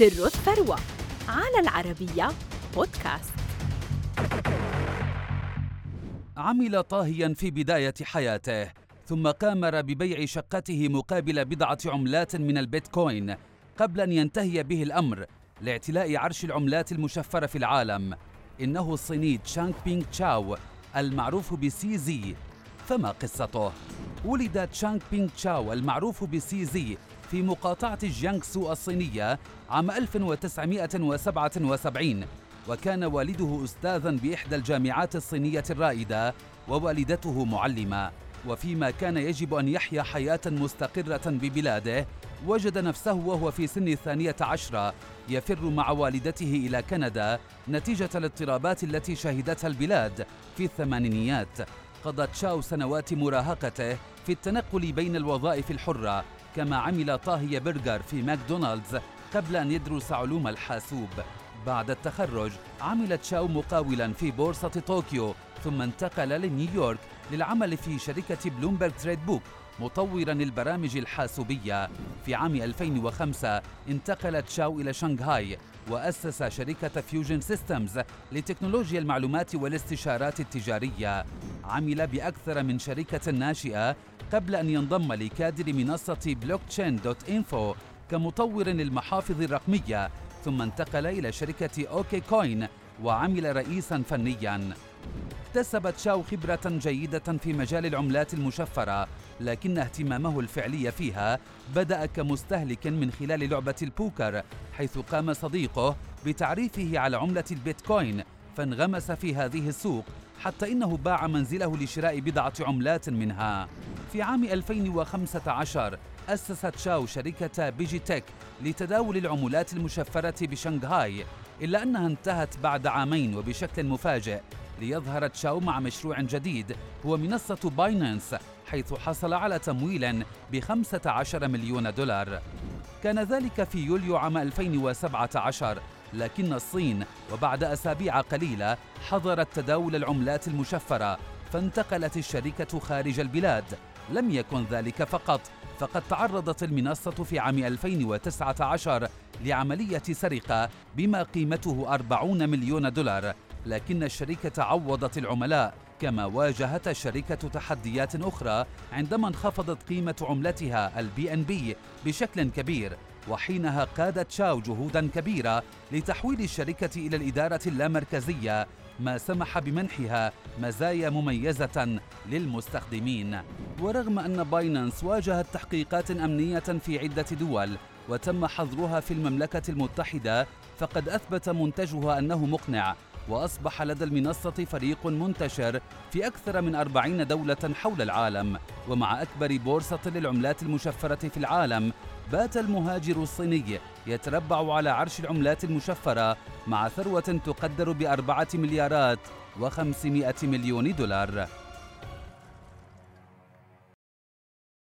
سر الثروة على العربية بودكاست. عمل طاهيا في بداية حياته ثم قامر ببيع شقته مقابل بضعة عملات من البيتكوين قبل أن ينتهي به الأمر لاعتلاء عرش العملات المشفرة في العالم. إنه الصيني تشانغ بينغ تشاو المعروف بسي زي فما قصته؟ ولد تشانغ بينغ تشاو المعروف بسي زي في مقاطعة جيانغسو الصينية عام 1977 وكان والده أستاذا بإحدى الجامعات الصينية الرائدة ووالدته معلمة. وفيما كان يجب أن يحيا حياة مستقرة ببلاده وجد نفسه وهو في سن الثانية عشرة يفر مع والدته إلى كندا نتيجة الاضطرابات التي شهدتها البلاد في الثمانينيات. قضى تشاو سنوات مراهقته في التنقل بين الوظائف الحرة كما عمل طاهي برجر في ماكدونالدز قبل أن يدرس علوم الحاسوب. بعد التخرج عمل تشاو مقاولا في بورصة طوكيو ثم انتقل لنيويورك للعمل في شركة Bloomberg Tradebook مطورا للبرامج الحاسوبية. في عام 2005 انتقل تشاو إلى شنغهاي وأسس شركة Fusion Systems لتكنولوجيا المعلومات والاستشارات التجارية. عمل بأكثر من شركة ناشئة قبل أن ينضم لكادر منصة Blockchain dot info كمطور للمحافظ الرقمية ثم انتقل إلى شركة OKCoin وعمل رئيسا فنيا. اكتسب تشاو خبرة جيدة في مجال العملات المشفرة لكن اهتمامه الفعلي فيها بدأ كمستهلك من خلال لعبة البوكر حيث قام صديقه بتعريفه على عملة البيتكوين فانغمس في هذه السوق حتى إنه باع منزله لشراء بضعة عملات منها. في عام 2015 أسس تشاو شركة بيجيتك لتداول العملات المشفرة بشنغهاي إلا أنها انتهت بعد عامين وبشكل مفاجئ. ليظهر تشاو مع مشروع جديد هو منصة باينانس حيث حصل على تمويل ب 15 مليون دولار. كان ذلك في يوليو عام 2017 لكن الصين وبعد أسابيع قليلة حظرت تداول العملات المشفرة فانتقلت الشركة خارج البلاد. لم يكن ذلك فقط فقد تعرضت المنصة في عام 2019 لعملية سرقة بما قيمته 40 مليون دولار لكن الشركة عوضت العملاء. كما واجهت الشركة تحديات أخرى عندما انخفضت قيمة عملتها ال BNB بشكل كبير. وحينها قادت شاو جهودا كبيرة لتحويل الشركة إلى الإدارة اللامركزية ما سمح بمنحها مزايا مميزة للمستخدمين. ورغم أن باينانس واجهت تحقيقات أمنية في عدة دول وتم حظرها في المملكة المتحدة فقد أثبت منتجها أنه مقنع وأصبح لدى المنصة فريق منتشر في أكثر من أربعين دولة حول العالم. ومع أكبر بورصة للعملات المشفرة في العالم بات المهاجر الصيني يتربع على عرش العملات المشفرة مع ثروة تقدر بأربعة مليارات وخمسمائة مليون دولار.